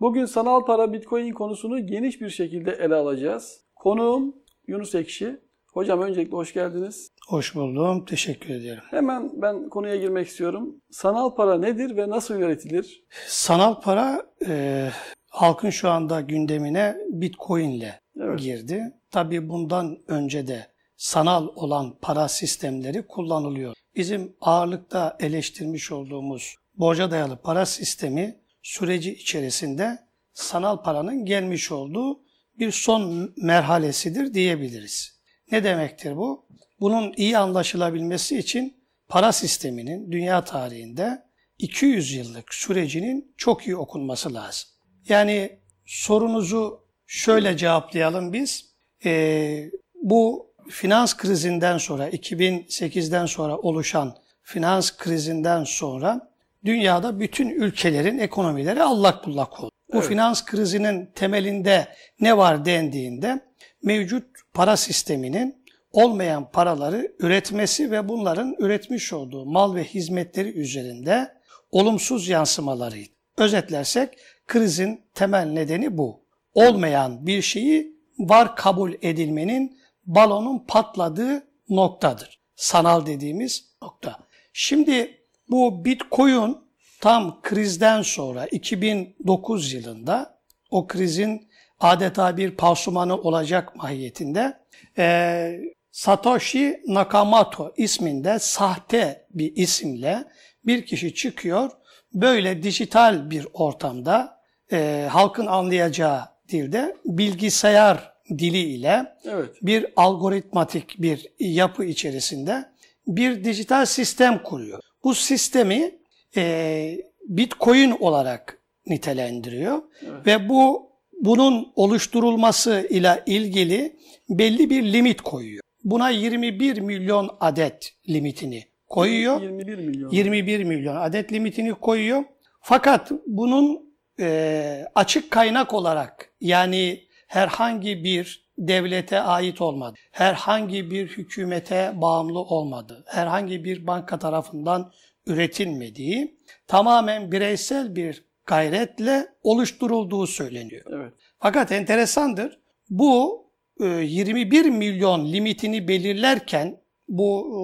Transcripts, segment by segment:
Bugün sanal para Bitcoin konusunu geniş bir şekilde ele alacağız. Konuğum Yunus Ekşi. Hocam öncelikle hoş geldiniz. Hoş buldum. Teşekkür ederim. Hemen ben konuya girmek istiyorum. Sanal para nedir ve nasıl üretilir? Sanal para e, halkın şu anda gündemine Bitcoin ile Evet. girdi. Tabii bundan önce de sanal olan para sistemleri kullanılıyor. Bizim ağırlıkta eleştirmiş olduğumuz borca dayalı para sistemi süreci içerisinde sanal paranın gelmiş olduğu bir son merhalesidir diyebiliriz. Ne demektir bu? Bunun iyi anlaşılabilmesi için para sisteminin dünya tarihinde 200 yıllık sürecinin çok iyi okunması lazım. Yani sorunuzu şöyle cevaplayalım biz. Ee, bu finans krizinden sonra, 2008'den sonra oluşan finans krizinden sonra dünyada bütün ülkelerin ekonomileri allak bullak oldu. Bu Evet. finans krizinin temelinde ne var dendiğinde mevcut para sisteminin olmayan paraları üretmesi ve bunların üretmiş olduğu mal ve hizmetleri üzerinde olumsuz yansımalarıydı. Özetlersek krizin temel nedeni bu. Olmayan bir şeyi var kabul edilmenin balonun patladığı noktadır. Sanal dediğimiz nokta. Şimdi bu Bitcoin tam krizden sonra 2009 yılında o krizin adeta bir pansumanı olacak mahiyetinde eee, Satoshi Nakamoto isminde sahte bir isimle bir kişi çıkıyor. Böyle dijital bir ortamda eee, halkın anlayacağı dilde bilgisayar dili ile Evet. bir algoritmatik bir yapı içerisinde bir dijital sistem kuruyor. Bu sistemi e, Bitcoin olarak nitelendiriyor ve bu bunun oluşturulması ile ilgili belli bir limit koyuyor. Buna 21 milyon adet limitini koyuyor. 21 milyon. 21 milyon adet limitini koyuyor. Fakat bunun e, açık kaynak olarak yani herhangi bir devlete ait olmadı, herhangi bir hükümete bağımlı olmadı, herhangi bir banka tarafından üretilmediği tamamen bireysel bir gayretle oluşturulduğu söyleniyor. Evet. Fakat enteresandır. Bu e, 21 milyon limitini belirlerken bu e,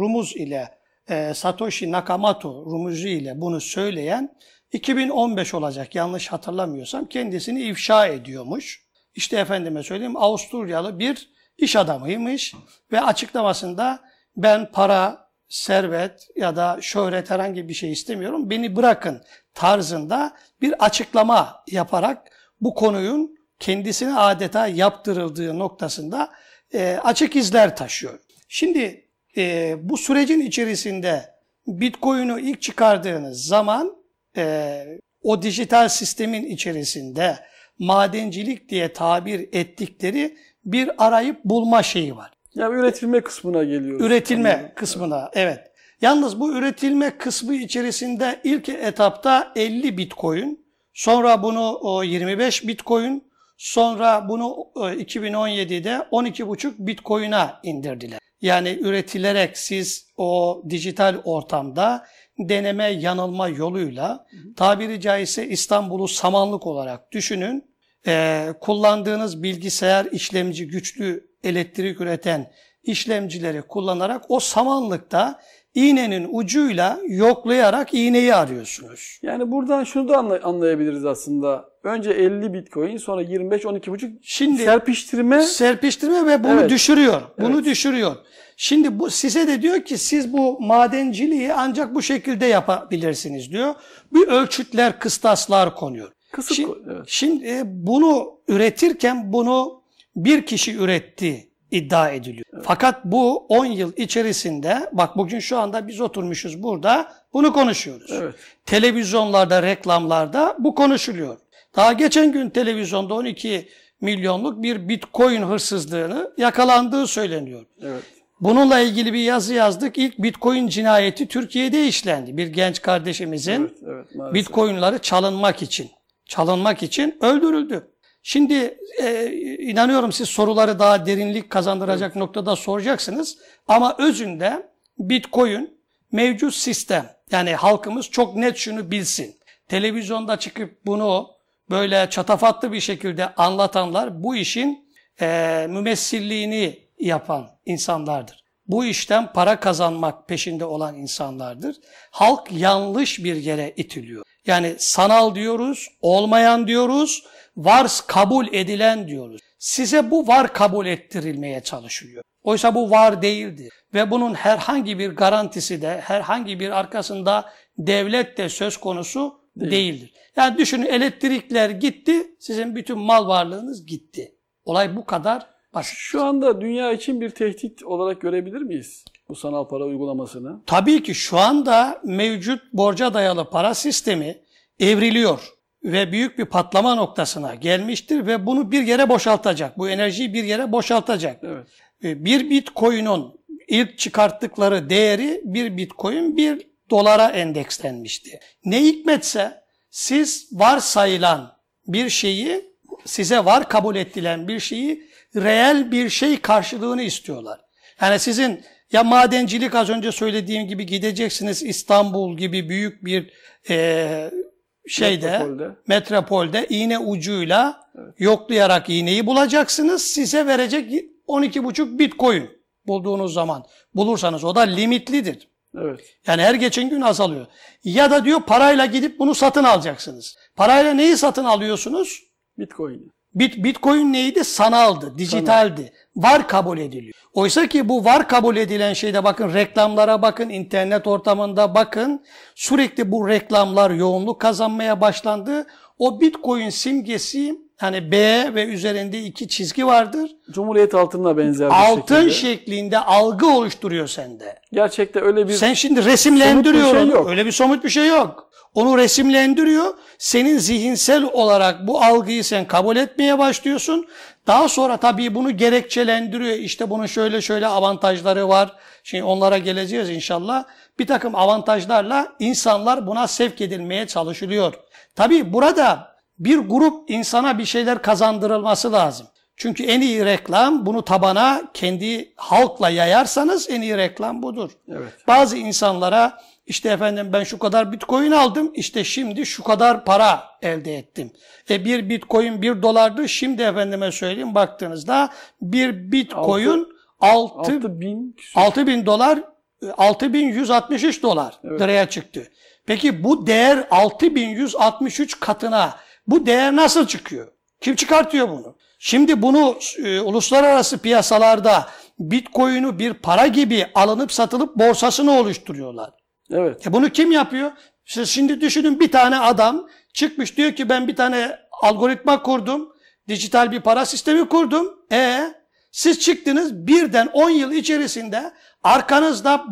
rumuz ile e, Satoshi Nakamoto rumuzu ile bunu söyleyen 2015 olacak yanlış hatırlamıyorsam kendisini ifşa ediyormuş. İşte efendime söyleyeyim Avusturyalı bir iş adamıymış ve açıklamasında ben para, servet ya da şöhret herhangi bir şey istemiyorum beni bırakın tarzında bir açıklama yaparak bu konuyun kendisine adeta yaptırıldığı noktasında e, açık izler taşıyor. Şimdi e, bu sürecin içerisinde Bitcoin'i ilk çıkardığınız zaman e, o dijital sistemin içerisinde madencilik diye tabir ettikleri bir arayıp bulma şeyi var. Yani üretilme kısmına geliyoruz. Üretilme Anladım. kısmına evet. Yalnız bu üretilme kısmı içerisinde ilk etapta 50 Bitcoin, sonra bunu o 25 Bitcoin, sonra bunu e, 2017'de 12,5 Bitcoin'a indirdiler. Yani üretilerek siz o dijital ortamda deneme yanılma yoluyla tabiri caizse İstanbul'u samanlık olarak düşünün. Ee, kullandığınız bilgisayar işlemci güçlü elektrik üreten işlemcileri kullanarak o samanlıkta iğnenin ucuyla yoklayarak iğneyi arıyorsunuz. Yani buradan şunu da anlay- anlayabiliriz aslında. Önce 50 Bitcoin, sonra 25, 12,5 Şimdi serpiştirme. serpiştirme ve bunu Evet. düşürüyor. Bunu Evet. düşürüyor. Şimdi bu size de diyor ki siz bu madenciliği ancak bu şekilde yapabilirsiniz diyor. Bir ölçütler, kıstaslar konuyor. Kısık Şimdi, evet. şimdi e, bunu üretirken bunu bir kişi üretti iddia ediliyor. Fakat bu 10 yıl içerisinde bak bugün şu anda biz oturmuşuz burada bunu konuşuyoruz. Evet. Televizyonlarda, reklamlarda bu konuşuluyor. Daha geçen gün televizyonda 12 milyonluk bir bitcoin hırsızlığını yakalandığı söyleniyor. Evet. Bununla ilgili bir yazı yazdık. İlk bitcoin cinayeti Türkiye'de işlendi. Bir genç kardeşimizin Evet, evet maalesef. bitcoinları çalınmak için, çalınmak için öldürüldü. Şimdi e, inanıyorum siz soruları daha derinlik kazandıracak noktada soracaksınız. Ama özünde bitcoin mevcut sistem. Yani halkımız çok net şunu bilsin. Televizyonda çıkıp bunu böyle çatafatlı bir şekilde anlatanlar bu işin e, mümessilliğini yapan insanlardır. Bu işten para kazanmak peşinde olan insanlardır. Halk yanlış bir yere itiliyor. Yani sanal diyoruz, olmayan diyoruz, var kabul edilen diyoruz. Size bu var kabul ettirilmeye çalışılıyor. Oysa bu var değildir. Ve bunun herhangi bir garantisi de, herhangi bir arkasında devlet de söz konusu Değil. değildir. Yani düşünün elektrikler gitti, sizin bütün mal varlığınız gitti. Olay bu kadar basit. Şu anda dünya için bir tehdit olarak görebilir miyiz bu sanal para uygulamasını? Tabii ki şu anda mevcut borca dayalı para sistemi evriliyor ve büyük bir patlama noktasına gelmiştir ve bunu bir yere boşaltacak. Bu enerjiyi bir yere boşaltacak. Evet. Bir bitcoin'un ilk çıkarttıkları değeri bir bitcoin bir dolara endekslenmişti. Ne hikmetse siz varsayılan bir şeyi size var kabul ettilen bir şeyi reel bir şey karşılığını istiyorlar. Yani sizin ya madencilik az önce söylediğim gibi gideceksiniz İstanbul gibi büyük bir e, şeyde metropolde. metropolde iğne ucuyla evet. yoklayarak iğneyi bulacaksınız. Size verecek 12,5 bitcoin bulduğunuz zaman bulursanız o da limitlidir. Evet. Yani her geçen gün azalıyor. Ya da diyor parayla gidip bunu satın alacaksınız. Parayla neyi satın alıyorsunuz? Bitcoin'i. Bit, Bitcoin neydi? Sanaldı, dijitaldi. Var kabul ediliyor. Oysa ki bu var kabul edilen şeyde bakın reklamlara bakın, internet ortamında bakın. Sürekli bu reklamlar yoğunluk kazanmaya başlandı. O Bitcoin simgesi hani B ve üzerinde iki çizgi vardır. Cumhuriyet altınına benzer bir Altın şekilde. şeklinde algı oluşturuyor sende. Gerçekte öyle bir Sen şimdi resimlendiriyor şey yok. Öyle bir somut bir şey yok. Onu resimlendiriyor. Senin zihinsel olarak bu algıyı sen kabul etmeye başlıyorsun. Daha sonra tabii bunu gerekçelendiriyor. İşte bunun şöyle şöyle avantajları var. Şimdi onlara geleceğiz inşallah. Bir takım avantajlarla insanlar buna sevk edilmeye çalışılıyor. Tabii burada bir grup insana bir şeyler kazandırılması lazım. Çünkü en iyi reklam bunu tabana kendi halkla yayarsanız en iyi reklam budur. Evet. Bazı insanlara işte efendim ben şu kadar bitcoin aldım işte şimdi şu kadar para elde ettim. E bir bitcoin bir dolardı şimdi efendime söyleyeyim baktığınızda bir bitcoin 6, 6 bin, 6 bin dolar 6163 dolar evet. liraya çıktı. Peki bu değer 6163 katına bu değer nasıl çıkıyor? Kim çıkartıyor bunu? Şimdi bunu e, uluslararası piyasalarda Bitcoin'u bir para gibi alınıp satılıp borsasını oluşturuyorlar. Evet. E bunu kim yapıyor? Siz şimdi düşünün bir tane adam çıkmış diyor ki ben bir tane algoritma kurdum. Dijital bir para sistemi kurdum. E siz çıktınız birden 10 yıl içerisinde arkanızda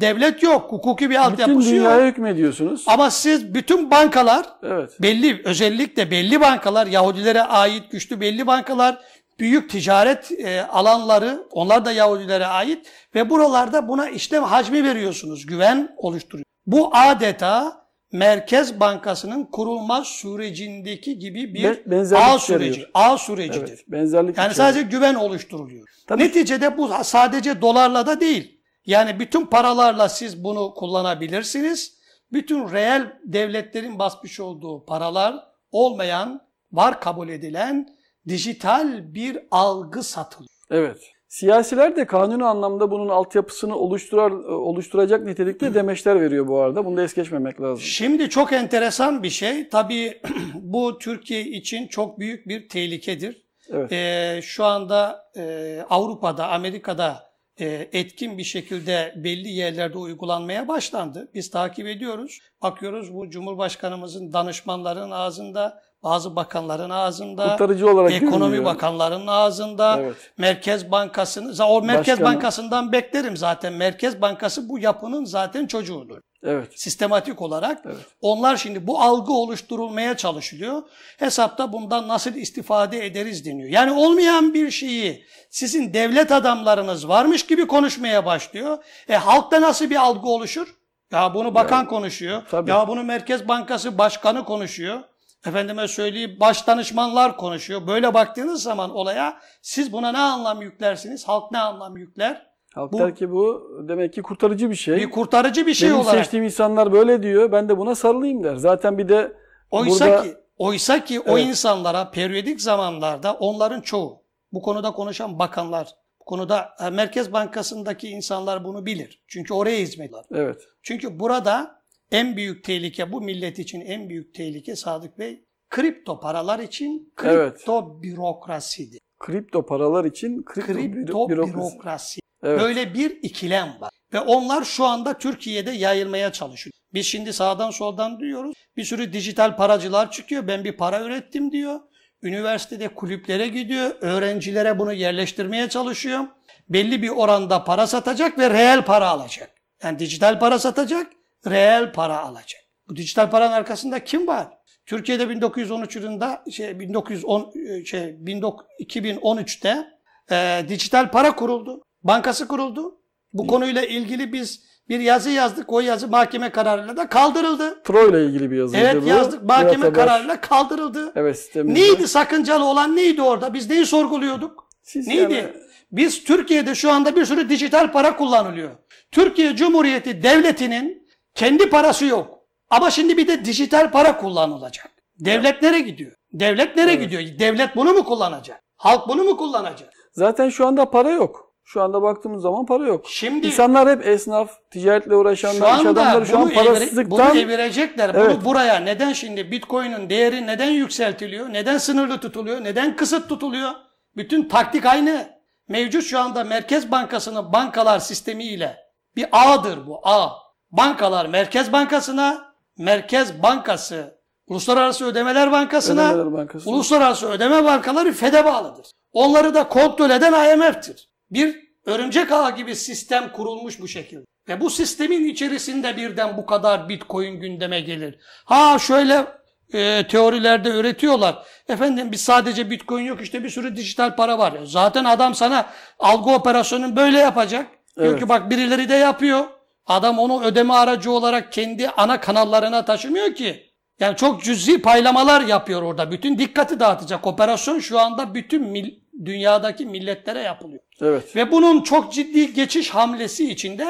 devlet yok, hukuki bir altyapısı yok. Bütün dünyaya hükmediyorsunuz. Ama siz bütün bankalar evet. belli özellikle belli bankalar Yahudilere ait güçlü belli bankalar büyük ticaret e, alanları onlar da Yahudilere ait ve buralarda buna işlem hacmi veriyorsunuz. Güven oluşturuyor. Bu adeta Merkez Bankası'nın kurulma sürecindeki gibi bir ağ süreci, ağ sürecidir. Evet, benzerlik yani sadece güven oluşturuluyor. Tabii. Neticede bu sadece dolarla da değil. Yani bütün paralarla siz bunu kullanabilirsiniz. Bütün reel devletlerin basmış olduğu paralar olmayan, var kabul edilen dijital bir algı satılıyor. Evet. Siyasiler de kanuni anlamda bunun altyapısını oluşturar, oluşturacak nitelikte demeçler veriyor bu arada. Bunu da es geçmemek lazım. Şimdi çok enteresan bir şey. Tabii bu Türkiye için çok büyük bir tehlikedir. Evet. Ee, şu anda e, Avrupa'da, Amerika'da etkin bir şekilde belli yerlerde uygulanmaya başlandı. Biz takip ediyoruz. Bakıyoruz bu Cumhurbaşkanımızın danışmanların ağzında bazı bakanların ağzında, Kurtarıcı olarak ekonomi bakanlarının ağzında, evet. Merkez Bankası'nın, o Merkez Başkanı. Bankası'ndan beklerim zaten. Merkez Bankası bu yapının zaten çocuğudur. Evet. Sistematik olarak. Evet. Onlar şimdi bu algı oluşturulmaya çalışılıyor. Hesapta bundan nasıl istifade ederiz deniyor. Yani olmayan bir şeyi sizin devlet adamlarınız varmış gibi konuşmaya başlıyor. E halkta nasıl bir algı oluşur? Ya bunu bakan ya, konuşuyor. Tabii. Ya bunu Merkez Bankası Başkanı konuşuyor efendime söyleyeyim baş danışmanlar konuşuyor. Böyle baktığınız zaman olaya siz buna ne anlam yüklersiniz? Halk ne anlam yükler? Halk bu, der ki bu demek ki kurtarıcı bir şey. Bir kurtarıcı bir şey Benim olarak. seçtiğim insanlar böyle diyor. Ben de buna sarılayım der. Zaten bir de Oysa burada ki Oysa ki o Evet. insanlara periyodik zamanlarda onların çoğu, bu konuda konuşan bakanlar, bu konuda e, Merkez Bankası'ndaki insanlar bunu bilir. Çünkü oraya hizmet ediyorlar. Evet. Çünkü burada en büyük tehlike, bu millet için en büyük tehlike Sadık Bey, kripto paralar için Evet. kripto bürokrasidir. Kripto paralar için kripto, Kripto büro- bürokrasi. bürokrasi. Evet. Böyle bir ikilem var. Ve onlar şu anda Türkiye'de yayılmaya çalışıyor. Biz şimdi sağdan soldan duyuyoruz. Bir sürü dijital paracılar çıkıyor. Ben bir para ürettim diyor. Üniversitede kulüplere gidiyor. Öğrencilere bunu yerleştirmeye çalışıyor. Belli bir oranda para satacak ve reel para alacak. Yani dijital para satacak, reel para alacak. Bu dijital paranın arkasında kim var? Türkiye'de 1913 yılında şey 1910 şey 19 2013'te e, dijital para kuruldu. Bankası kuruldu. Bu konuyla ilgili biz bir yazı yazdık. O yazı mahkeme kararıyla da kaldırıldı. Pro ile ilgili bir yazıydı Evet bu. yazdık. Mahkeme Haber. kararıyla kaldırıldı. Evet sistemimizde. Neydi sakıncalı olan neydi orada? Biz neyi sorguluyorduk? Siz Neydi? yani- Biz Türkiye'de şu anda bir sürü dijital para kullanılıyor. Türkiye Cumhuriyeti Devleti'nin kendi parası yok. Ama şimdi bir de dijital para kullanılacak. Devlet nereye gidiyor? Devlet nereye Evet. gidiyor? Devlet bunu mu kullanacak? Halk bunu mu kullanacak? Zaten şu anda para yok. Şu anda baktığımız zaman para yok. Şimdi İnsanlar hep esnaf, ticaretle uğraşanlar, iş adamları şu an evire- parasızlıktan bunu evirecekler. Evet. Bunu buraya neden şimdi Bitcoin'in değeri neden yükseltiliyor? Neden sınırlı tutuluyor? Neden kısıt tutuluyor? Bütün taktik aynı. Mevcut şu anda Merkez Bankası'nın bankalar sistemiyle bir ağdır bu ağ. Bankalar Merkez Bankası'na, Merkez Bankası Uluslararası Ödemeler Bankası'na, Ödemeler Bankası. Uluslararası Ödeme Bankaları FED'e bağlıdır. Onları da kontrol eden IMF'tir. Bir örümcek ağı gibi sistem kurulmuş bu şekilde. Ve bu sistemin içerisinde birden bu kadar bitcoin gündeme gelir. Ha şöyle e, teorilerde üretiyorlar. Efendim biz sadece bitcoin yok işte bir sürü dijital para var. Zaten adam sana algı operasyonunu böyle yapacak. Diyor Evet. ki bak birileri de yapıyor. Adam onu ödeme aracı olarak kendi ana kanallarına taşımıyor ki. Yani çok cüzi paylamalar yapıyor orada. Bütün dikkati dağıtacak. Operasyon şu anda bütün mil- dünyadaki milletlere yapılıyor. Evet. Ve bunun çok ciddi geçiş hamlesi içinde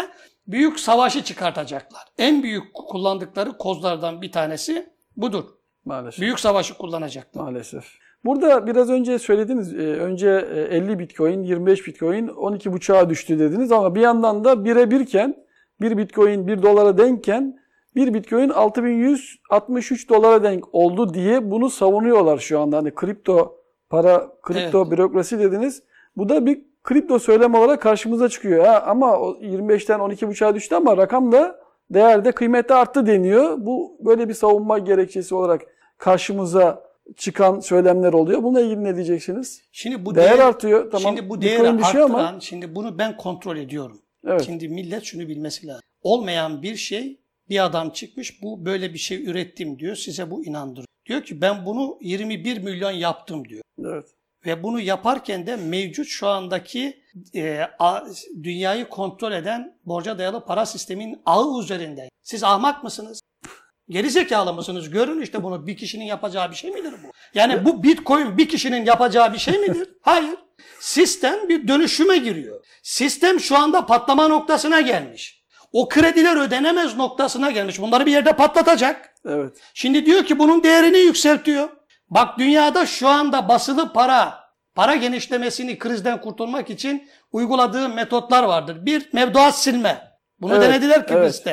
büyük savaşı çıkartacaklar. En büyük kullandıkları kozlardan bir tanesi budur. Maalesef. Büyük savaşı kullanacaklar. Maalesef. Burada biraz önce söylediniz. e, Önce e, 50 Bitcoin, 25 Bitcoin 12.5'a düştü dediniz ama bir yandan da bire birken 1 Bitcoin 1 dolara denkken 1 Bitcoin 6163 dolara denk oldu diye bunu savunuyorlar şu anda. Hani kripto para, kripto bürokrasi dediniz. Bu da bir kripto söylem olarak karşımıza çıkıyor. Ha, ama o 25'ten 12.5'a düştü ama rakam da değerde kıymette arttı deniyor. Bu böyle bir savunma gerekçesi olarak karşımıza çıkan söylemler oluyor. Bununla ilgili ne diyeceksiniz? Şimdi bu Değer değer, artıyor. Tamam. şimdi bu değeri düşüyor arttıran, ama şimdi bunu ben kontrol ediyorum. evet. Şimdi millet şunu bilmesi lazım. Olmayan bir şey bir adam çıkmış bu böyle bir şey ürettim diyor. Size bu inandırıyor. Diyor ki ben bunu 21 milyon yaptım diyor. Evet. Ve bunu yaparken de mevcut şu andaki e, a- dünyayı kontrol eden borca dayalı para sisteminin ağı üzerinde. Siz ahmak mısınız? Geri zekalı mısınız? Görün işte bunu bir kişinin yapacağı bir şey midir bu? Yani bu bitcoin bir kişinin yapacağı bir şey midir? Hayır. Sistem bir dönüşüme giriyor. Sistem şu anda patlama noktasına gelmiş. O krediler ödenemez noktasına gelmiş. Bunları bir yerde patlatacak. Evet. Şimdi diyor ki bunun değerini yükseltiyor. Bak dünyada şu anda basılı para, para genişlemesini krizden kurtulmak için uyguladığı metotlar vardır. Bir, mevduat silme. Bunu Evet, denediler ki evet.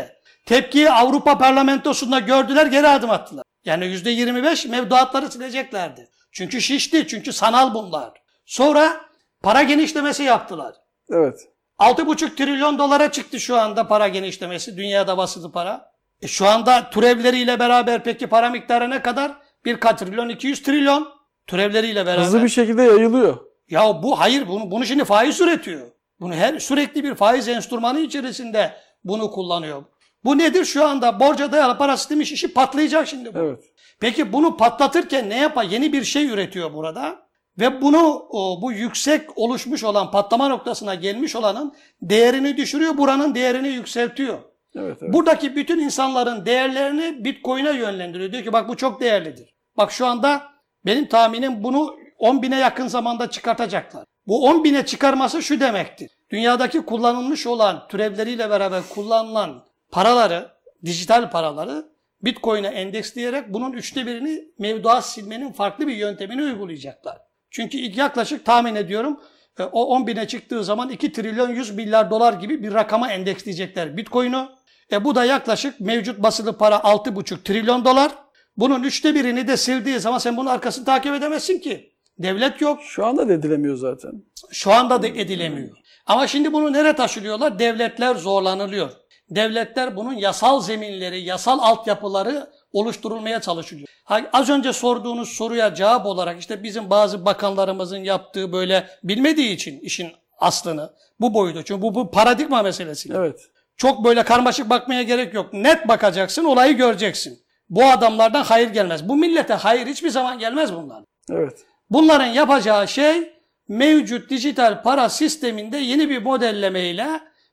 Tepkiyi Avrupa Parlamentosu'nda gördüler, geri adım attılar. Yani yüzde 25 mevduatları sileceklerdi. Çünkü şişti, çünkü sanal bunlar. Sonra para genişlemesi yaptılar. Evet. 6,5 trilyon dolara çıktı şu anda para genişlemesi. Dünyada basılı para. E şu anda türevleriyle beraber peki para miktarı ne kadar? Bir trilyon, 200 trilyon türevleriyle beraber. Hızlı bir şekilde yayılıyor. Ya bu hayır bunu, bunu şimdi faiz üretiyor. Bunu her sürekli bir faiz enstrümanı içerisinde bunu kullanıyor. Bu nedir şu anda? Borca dayalı para sistemi işi patlayacak şimdi bu. Evet. Peki bunu patlatırken ne yapar? Yeni bir şey üretiyor burada. Ve bunu bu yüksek oluşmuş olan patlama noktasına gelmiş olanın değerini düşürüyor. Buranın değerini yükseltiyor. Evet. evet. Buradaki bütün insanların değerlerini Bitcoin'e yönlendiriyor. Diyor ki bak bu çok değerlidir. Bak şu anda benim tahminim bunu 10 bine yakın zamanda çıkartacaklar. Bu 10 bine çıkarması şu demektir. Dünyadaki kullanılmış olan türevleriyle beraber kullanılan paraları, dijital paraları Bitcoin'e endeksleyerek bunun üçte birini mevduat silmenin farklı bir yöntemini uygulayacaklar. Çünkü ilk yaklaşık tahmin ediyorum e, o 10 bine çıktığı zaman 2 trilyon 100 milyar dolar gibi bir rakama endeksleyecekler Bitcoin'u. E bu da yaklaşık mevcut basılı para 6,5 trilyon dolar. Bunun üçte birini de sildiği zaman sen bunun arkasını takip edemezsin ki. Devlet yok. Şu anda da edilemiyor zaten. Şu anda da edilemiyor. Ama şimdi bunu nereye taşılıyorlar? Devletler zorlanılıyor. Devletler bunun yasal zeminleri, yasal altyapıları oluşturulmaya çalışılıyor. Az önce sorduğunuz soruya cevap olarak işte bizim bazı bakanlarımızın yaptığı böyle bilmediği için işin aslını bu boyutu. Çünkü bu, bu paradigma meselesi. Evet. Çok böyle karmaşık bakmaya gerek yok. Net bakacaksın, olayı göreceksin. Bu adamlardan hayır gelmez. Bu millete hayır hiçbir zaman gelmez bunlar. Evet. Bunların yapacağı şey mevcut dijital para sisteminde yeni bir modellemeyle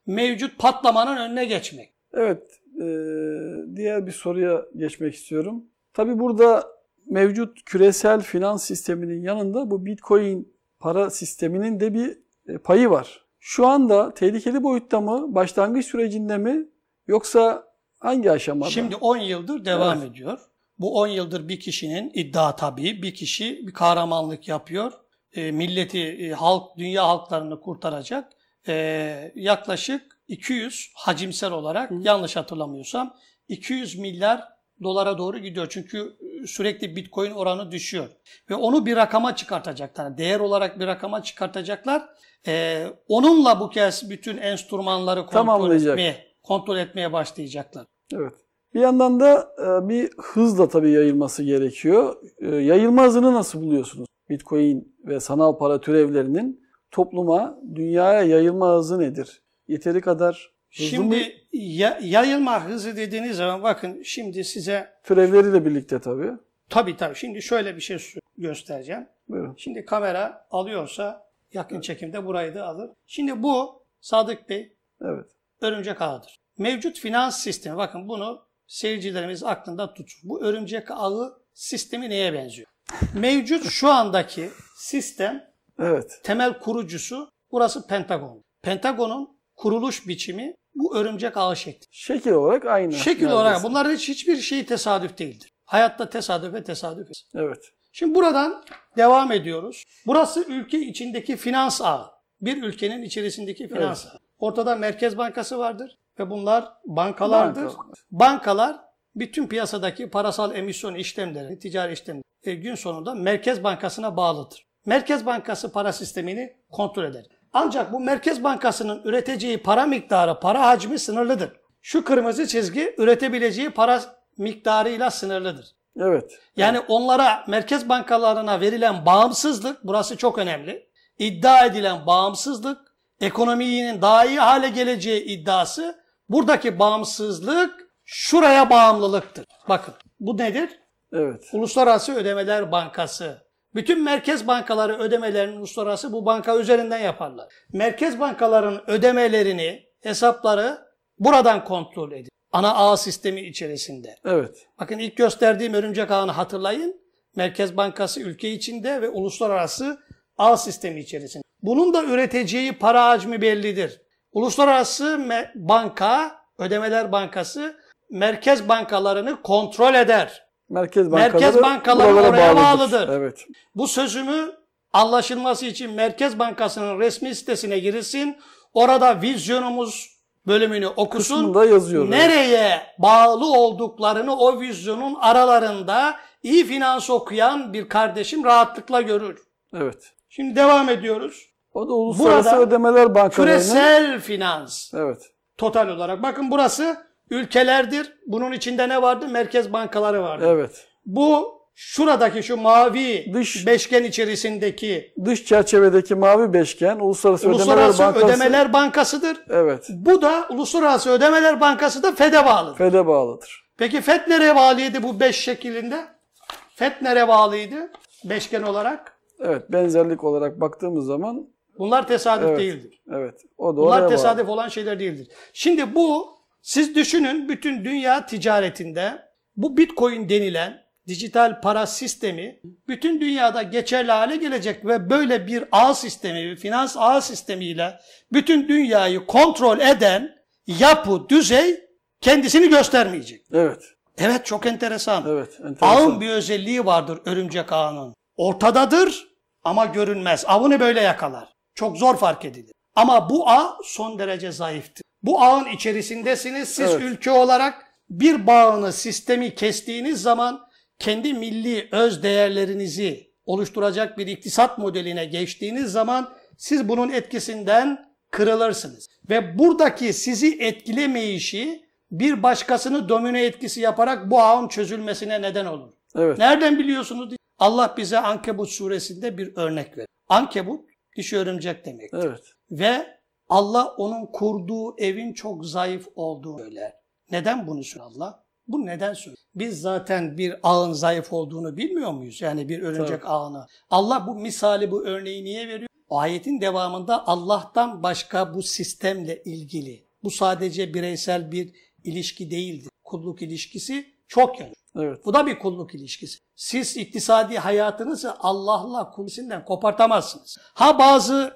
mevcut patlamanın önüne geçmek. Evet. E, diğer bir soruya geçmek istiyorum. Tabii burada mevcut küresel finans sisteminin yanında bu Bitcoin para sisteminin de bir e, payı var. Şu anda tehlikeli boyutta mı, başlangıç sürecinde mi yoksa hangi aşamada? Şimdi 10 yıldır devam Evet. ediyor. Bu 10 yıldır bir kişinin iddia tabii bir kişi bir kahramanlık yapıyor. E, milleti, e, halk, dünya halklarını kurtaracak. E, yaklaşık 200 hacimsel olarak yanlış hatırlamıyorsam 200 milyar dolara doğru gidiyor. Çünkü e, sürekli bitcoin oranı düşüyor. Ve onu bir rakama çıkartacaklar. Değer olarak bir rakama çıkartacaklar. E, onunla bu kez bütün enstrümanları kontrol Tamamlayacak. etmeye, kontrol etmeye başlayacaklar. Evet. Bir yandan da bir hızla tabii yayılması gerekiyor. Yayılma hızını nasıl buluyorsunuz? Bitcoin ve sanal para türevlerinin topluma, dünyaya yayılma hızı nedir? Yeteri kadar hızlı mı? Şimdi ya- yayılma hızı dediğiniz zaman bakın şimdi size Türevleriyle birlikte tabii. tabii tabii şimdi şöyle bir şey göstereceğim. Buyurun. Şimdi kamera alıyorsa yakın çekimde burayı da alır. Şimdi bu Sadık Bey Evet. örümcek ağıdır. Mevcut finans sistemi bakın bunu seyircilerimiz aklında tutsun. Bu örümcek ağı sistemi neye benziyor? Mevcut şu andaki sistem Evet. temel kurucusu burası Pentagon. Pentagon'un kuruluş biçimi bu örümcek ağı şekli. Şekil olarak aynı. Şekil neredeyse. olarak bunların hiç, hiçbir şey tesadüf değildir. Hayatta tesadüf ve tesadüf. Evet. Şimdi buradan devam ediyoruz. Burası ülke içindeki finans ağı. Bir ülkenin içerisindeki finans ağı. Ortada Merkez Bankası vardır ve bunlar bankalardır. Banka. Bankalar bütün piyasadaki parasal emisyon işlemleri, ticari işlemleri e, gün sonunda Merkez Bankası'na bağlıdır. Merkez Bankası para sistemini kontrol eder. Ancak bu Merkez Bankası'nın üreteceği para miktarı, para hacmi sınırlıdır. Şu kırmızı çizgi üretebileceği para miktarıyla sınırlıdır. Evet. Yani onlara merkez bankalarına verilen bağımsızlık burası çok önemli. İddia edilen bağımsızlık, ekonominin daha iyi hale geleceği iddiası buradaki bağımsızlık şuraya bağımlılıktır. Bakın bu nedir? Evet. Uluslararası Ödemeler Bankası. Bütün merkez bankaları ödemelerini uluslararası bu banka üzerinden yaparlar. Merkez bankaların ödemelerini, hesapları buradan kontrol edilir. Ana ağ sistemi içerisinde. Evet. Bakın ilk gösterdiğim örümcek ağını hatırlayın. Merkez Bankası ülke içinde ve uluslararası ağ sistemi içerisinde. Bunun da üreteceği para hacmi bellidir. Uluslararası banka, ödemeler bankası merkez bankalarını kontrol eder. Merkez bankaları, Merkez bankaları oraya bağlıdır. bağlıdır. Evet. Bu sözümü anlaşılması için Merkez Bankası'nın resmi sitesine girilsin. Orada vizyonumuz bölümünü okusun. Kısmında yazıyor. Nereye bağlı olduklarını o vizyonun aralarında iyi finans okuyan bir kardeşim rahatlıkla görür. Evet. Şimdi devam ediyoruz. O da Uluslararası Burada Ödemeler Bankaları'nın Küresel finans Evet. total olarak. Bakın burası ülkelerdir. Bunun içinde ne vardı? Merkez bankaları vardı. Evet. Bu şuradaki şu mavi Dış- beşgen içerisindeki Dış çerçevedeki mavi beşgen Uluslararası, Uluslararası Ödemeler Bankası. Ödemeler Bankası'dır. Evet. Bu da Uluslararası Ödemeler Bankası da FED'e bağlı. FED'e bağlıdır. Peki FED nereye bağlıydı bu beş şeklinde? FED nereye bağlıydı? Beşgen olarak. Evet. Benzerlik olarak baktığımız zaman Bunlar tesadüf Evet. değildir. evet. O da Bunlar tesadüf olan şeyler değildir. Şimdi bu siz düşünün bütün dünya ticaretinde bu Bitcoin denilen dijital para sistemi bütün dünyada geçerli hale gelecek ve böyle bir ağ sistemi, bir finans ağ sistemiyle bütün dünyayı kontrol eden yapı, düzey kendisini göstermeyecek. Evet. Evet çok enteresan. Evet. enteresan. Ağın bir özelliği vardır örümcek ağının. Ortadadır ama görünmez. Avını böyle yakalar. Çok zor fark edilir. Ama bu ağ son derece zayıftır. Bu ağın içerisindesiniz. Siz Evet. ülke olarak bir bağını, sistemi kestiğiniz zaman kendi milli öz değerlerinizi oluşturacak bir iktisat modeline geçtiğiniz zaman siz bunun etkisinden kırılırsınız. Ve buradaki sizi etkilemeyişi bir başkasını domine etkisi yaparak bu ağın çözülmesine neden olur. Evet. Nereden biliyorsunuz? Allah bize Ankebut suresinde bir örnek verir. Ankebut dişi örümcek demek. Evet. Ve Allah onun kurduğu evin çok zayıf olduğunu söyler. Neden bunu söylüyor Allah? Bu neden söylüyor? Biz zaten bir ağın zayıf olduğunu bilmiyor muyuz? Yani bir örümcek ağını. Allah bu misali, bu örneği niye veriyor? Ayetin devamında Allah'tan başka bu sistemle ilgili. Bu sadece bireysel bir ilişki değildir. Kulluk ilişkisi çok yönlü. Evet. Bu da bir kulluk ilişkisi. Siz iktisadi hayatınızı Allah'la kulisinden kopartamazsınız. Ha bazı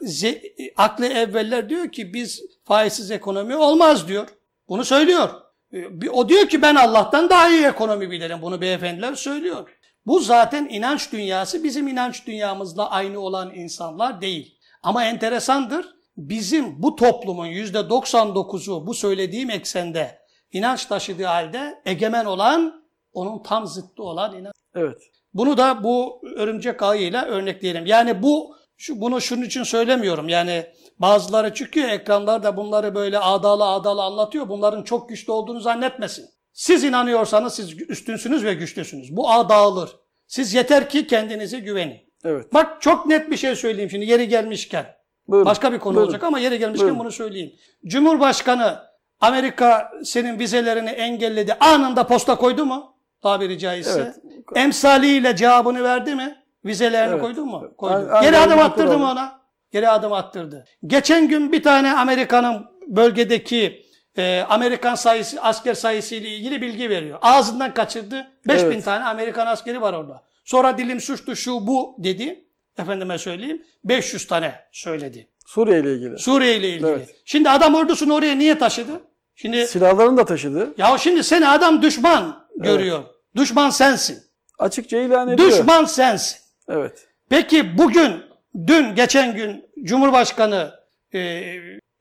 aklı evveller diyor ki biz faizsiz ekonomi olmaz diyor. Bunu söylüyor. Ee, O diyor ki ben Allah'tan daha iyi ekonomi bilirim. Bunu beyefendiler söylüyor. Bu zaten inanç dünyası bizim inanç dünyamızla aynı olan insanlar değil. Ama enteresandır. Bizim bu toplumun %99'u bu söylediğim eksende inanç taşıdığı halde egemen olan onun tam zıttı olan inanç. Evet. Bunu da bu örümcek ağıyla örnekleyelim. Yani bu şu, bunu şunun için söylemiyorum. Yani bazıları çıkıyor ekranlarda bunları böyle adalı adalı anlatıyor. Bunların çok güçlü olduğunu zannetmesin. Siz inanıyorsanız siz üstünsünüz ve güçlüsünüz. Bu ağ dağılır. Siz yeter ki kendinize güvenin. Evet. Bak çok net bir şey söyleyeyim şimdi yeri gelmişken. Buyurun. Başka bir konu Buyurun. olacak ama yeri gelmişken Buyurun. bunu söyleyeyim. Cumhurbaşkanı Amerika senin vizelerini engelledi. Anında posta koydu mu? Tabiri caizse. Evet. Emsaliyle cevabını verdi mi? Vizelerini Evet. koydu mu? Koydu. Aynen Geri adım attırdı mı ona? Geri adım attırdı. Geçen gün bir tane Amerika'nın bölgedeki e, Amerikan sayısı, asker sayısı ile ilgili bilgi veriyor. Ağzından kaçırdı. 5000 Evet. tane Amerikan askeri var orada. Sonra dilim suçtu şu bu dedi. Efendime söyleyeyim. 500 tane söyledi. Suriye ile ilgili. Suriye ile ilgili. Evet. Şimdi adam ordusunu oraya niye taşıdı? Şimdi Silahlarını da taşıdı. ya şimdi seni adam düşman görüyor. Düşman sensin. Açıkça ilan ediyor. Düşman sensin. Evet. Peki bugün, dün, geçen gün Cumhurbaşkanı e,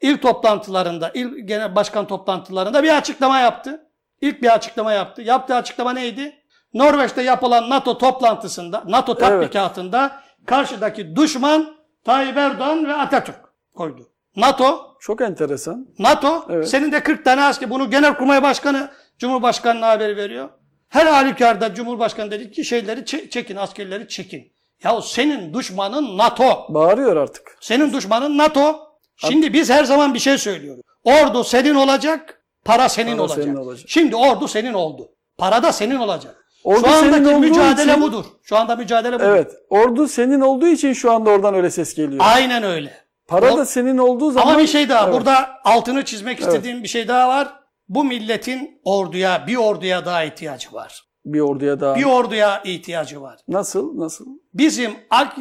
il toplantılarında, il genel başkan toplantılarında bir açıklama yaptı. İlk bir açıklama yaptı. Yaptığı açıklama neydi? Norveç'te yapılan NATO toplantısında, NATO tatbikatında karşıdaki düşman Tayyip Erdoğan ve Atatürk koydu. NATO, Çok enteresan. NATO, Evet. senin de 40 tane asker, bunu Genelkurmay Başkanı Cumhurbaşkanı'na haber veriyor. Her halükarda Cumhurbaşkanı dedi ki şeyleri çe- çekin, askerleri çekin. Ya senin düşmanın NATO. Bağırıyor artık. Senin düşmanın NATO. Şimdi biz her zaman bir şey söylüyoruz. Ordu senin olacak, para senin, Para olacak. senin olacak. Şimdi ordu senin oldu. Para da senin olacak. Ordu Şu andaki mücadele için- budur. Şu anda mücadele budur. Evet. Ordu senin olduğu için şu anda oradan öyle ses geliyor. Aynen öyle. Para O- da senin olduğu zaman... Ama bir şey daha. Evet. Burada altını çizmek istediğim bir şey daha var. Bu milletin orduya, bir orduya daha ihtiyacı var. Bir orduya daha. Bir orduya ihtiyacı var. Nasıl? Nasıl? Bizim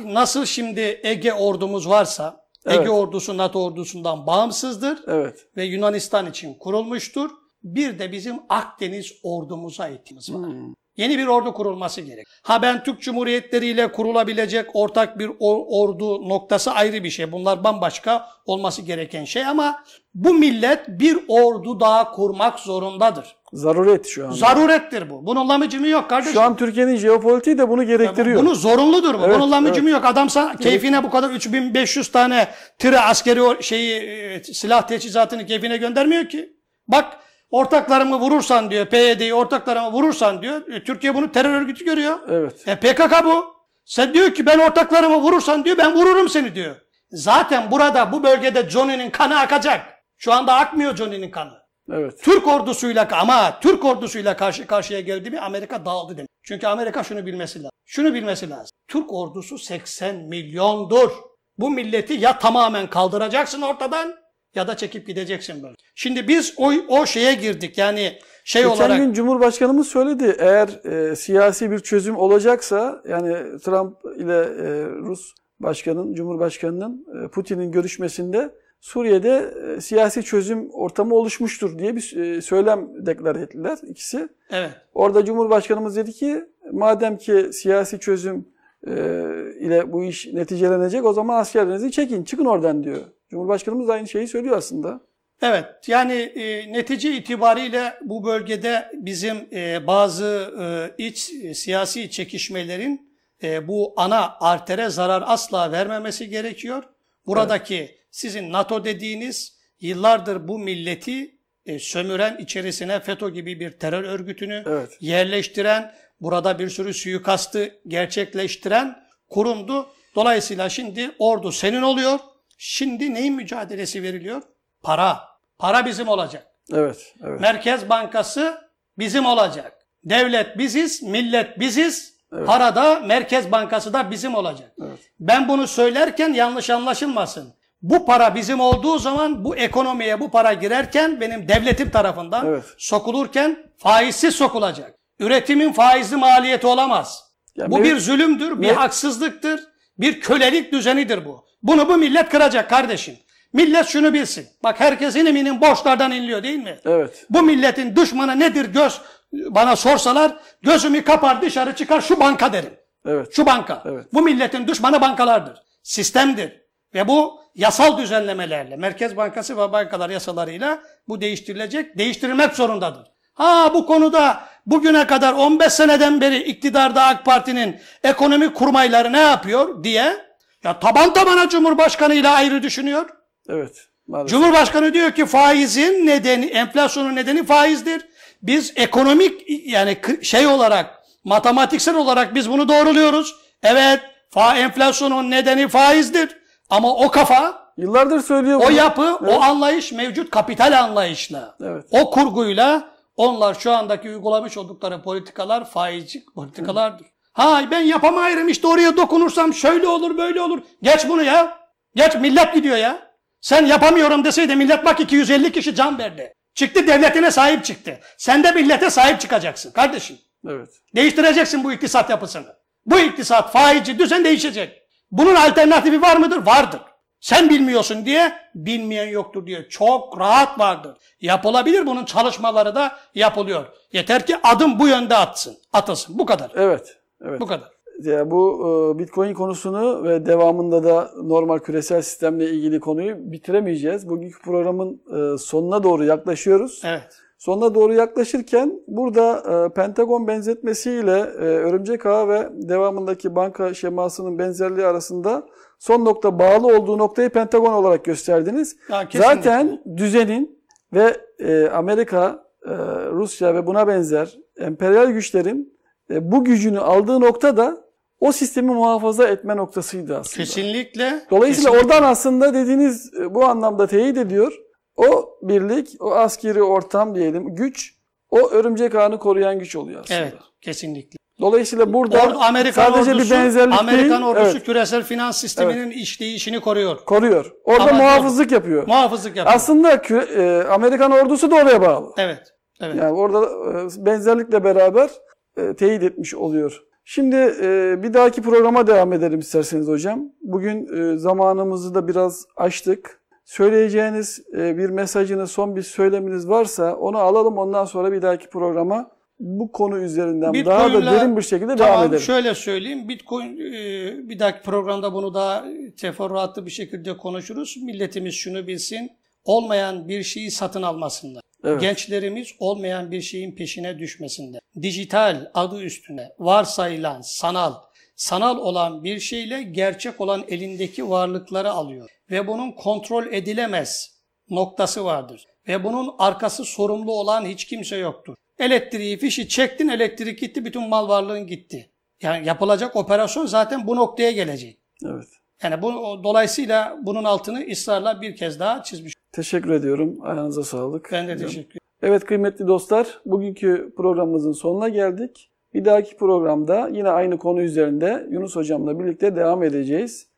nasıl şimdi Ege ordumuz varsa, Ege Evet. ordusu NATO ordusundan bağımsızdır Evet. ve Yunanistan için kurulmuştur. Bir de bizim Akdeniz ordumuza ihtiyacımız var. Hmm. Yeni bir ordu kurulması gerek. Ha ben Türk Cumhuriyetleri ile kurulabilecek ortak bir or- ordu noktası ayrı bir şey. Bunlar bambaşka olması gereken şey ama bu millet bir ordu daha kurmak zorundadır. Zaruret şu anda. Zarurettir bu. Bunun lamıcımı yok kardeşim. Şu an Türkiye'nin jeopolitiği de bunu gerektiriyor. Bunu zorunludur bu. Evet, Bunun lamıcımı evet. yok. Adam sana keyfine bu kadar 3500 tane tire askeri şeyi e, silah teçhizatını keyfine göndermiyor ki. Bak ortaklarımı vurursan diyor PYD'yi ortaklarımı vurursan diyor. e, Türkiye bunu terör örgütü görüyor. Evet. E PKK bu. Sen diyor ki ben ortaklarımı vurursan diyor ben vururum seni diyor. Zaten burada bu bölgede Johnny'nin kanı akacak. Şu anda akmıyor Johnny'nin kanı. Evet. Türk ordusuyla ama Türk ordusuyla karşı karşıya geldi mi Amerika dağıldı demek. Çünkü Amerika şunu bilmesi lazım. Şunu bilmesi lazım. Türk ordusu 80 milyondur. Bu milleti ya tamamen kaldıracaksın ortadan ya da çekip gideceksin böyle. Şimdi biz o, o şeye girdik yani şey Geçen olarak gün Cumhurbaşkanımız söyledi eğer e, siyasi bir çözüm olacaksa yani Trump ile e, Rus başkanın, Cumhurbaşkanının e, Putin'in görüşmesinde Suriye'de e, siyasi çözüm ortamı oluşmuştur diye bir e, söylem deklar ettiler ikisi. Evet. Orada Cumhurbaşkanımız dedi ki madem ki siyasi çözüm e, ile bu iş neticelenecek o zaman askerlerinizi çekin çıkın oradan diyor. Cumhurbaşkanımız da aynı şeyi söylüyor aslında. Evet yani e, netice itibariyle bu bölgede bizim e, bazı e, iç e, siyasi çekişmelerin e, bu ana artere zarar asla vermemesi gerekiyor. Buradaki sizin NATO dediğiniz yıllardır bu milleti e, sömüren içerisine FETÖ gibi bir terör örgütünü Evet. yerleştiren, burada bir sürü suikastı gerçekleştiren kurumdu. Dolayısıyla şimdi ordu senin oluyor. Şimdi neyin mücadelesi veriliyor? Para. Para bizim olacak. Evet, evet. Merkez Bankası bizim olacak. Devlet biziz, millet biziz. Evet. Para da Merkez Bankası da bizim olacak. Evet. Ben bunu söylerken yanlış anlaşılmasın. Bu para bizim olduğu zaman bu ekonomiye bu para girerken benim devletim tarafından Evet. sokulurken faizsiz sokulacak. Üretimin faizli maliyeti olamaz. Ya bu mev- bir zulümdür, bir haksızlıktır, bir kölelik düzenidir bu. Bunu bu millet kıracak kardeşim. Millet şunu bilsin. Bak herkesin eminin borçlardan inliyor değil mi? Evet. Bu milletin düşmanı nedir göz bana sorsalar gözümü kapar dışarı çıkar şu banka derim. Evet. Şu banka. Evet. Bu milletin düşmanı bankalardır. Sistemdir. Ve bu yasal düzenlemelerle, Merkez Bankası ve bankalar yasalarıyla bu değiştirilecek, değiştirilmek zorundadır. Ha bu konuda bugüne kadar 15 seneden beri iktidarda AK Parti'nin ekonomik kurmayları ne yapıyor diye ya taban tabana Cumhurbaşkanı ile ayrı düşünüyor. Evet. Maalesef. Cumhurbaşkanı diyor ki faizin nedeni, enflasyonun nedeni faizdir. Biz ekonomik yani şey olarak, matematiksel olarak biz bunu doğruluyoruz. Evet, fa enflasyonun nedeni faizdir. Ama o kafa, Yıllardır söylüyor o bunu. yapı, Evet. o anlayış mevcut kapital anlayışla, Evet. o kurguyla onlar şu andaki uygulamış oldukları politikalar faizci politikalardır. Ha ben yapamayırım işte oraya dokunursam şöyle olur böyle olur. Geç bunu ya. Geç millet gidiyor ya. Sen yapamıyorum deseydi millet bak 250 kişi can verdi. Çıktı devletine sahip çıktı. Sen de millete sahip çıkacaksın kardeşim. Evet. Değiştireceksin bu iktisat yapısını. Bu iktisat faizci düzen değişecek. Bunun alternatifi var mıdır? Vardır. Sen bilmiyorsun diye bilmeyen yoktur diye çok rahat vardır. Yapılabilir bunun çalışmaları da yapılıyor. Yeter ki adım bu yönde atsın. Atılsın. Bu kadar. Evet. Evet. Bu kadar. Ya bu e, Bitcoin konusunu ve devamında da normal küresel sistemle ilgili konuyu bitiremeyeceğiz. Bugünkü programın e, sonuna doğru yaklaşıyoruz. Evet. Sonuna doğru yaklaşırken burada e, Pentagon benzetmesiyle e, örümcek ağı ve devamındaki banka şemasının benzerliği arasında son nokta bağlı olduğu noktayı Pentagon olarak gösterdiniz. Kesinlikle. Zaten düzenin ve e, Amerika, e, Rusya ve buna benzer emperyal güçlerin e, bu gücünü aldığı nokta da o sistemi muhafaza etme noktasıydı aslında. Kesinlikle. Dolayısıyla kesinlikle. oradan aslında dediğiniz e, bu anlamda teyit ediyor. O birlik, o askeri ortam diyelim, güç, o örümcek ağını koruyan güç oluyor aslında. Evet. Kesinlikle. Dolayısıyla burada Orada Amerikan sadece ordusu, bir benzerlik Amerikan değil, ordusu evet, küresel finans sisteminin işleyişini koruyor. koruyor. Orada Ama- muhafızlık yapıyor. Muhafızlık yapıyor. Aslında e, Amerikan ordusu da oraya bağlı. evet. Evet. Yani orada e, benzerlikle beraber e, teyit etmiş oluyor. Şimdi e, bir dahaki programa devam edelim isterseniz hocam. Bugün e, zamanımızı da biraz açtık. Söyleyeceğiniz e, bir mesajınız, son bir söyleminiz varsa onu alalım. Ondan sonra bir dahaki programa bu konu üzerinden daha da derin bir şekilde Tamam devam edelim. şöyle söyleyeyim. Bitcoin e, bir dahaki programda bunu daha teferruatlı bir şekilde konuşuruz. Milletimiz şunu bilsin. Olmayan bir şeyi satın almasınlar. Evet. Gençlerimiz olmayan bir şeyin peşine düşmesinler. Dijital adı üstüne varsayılan sanal, sanal olan bir şeyle gerçek olan elindeki varlıkları alıyor. Ve bunun kontrol edilemez noktası vardır. Ve bunun arkası sorumlu olan hiç kimse yoktur. Elektriği, fişi çektin, elektrik gitti, bütün mal varlığın gitti. Yani yapılacak operasyon zaten bu noktaya gelecek. Evet. Yani bu dolayısıyla bunun altını ısrarla bir kez daha çizmiş. Teşekkür ediyorum. Ayağınıza sağlık. Ben de teşekkür Evet kıymetli dostlar, bugünkü programımızın sonuna geldik. Bir dahaki programda yine aynı konu üzerinde Yunus hocamla birlikte devam edeceğiz.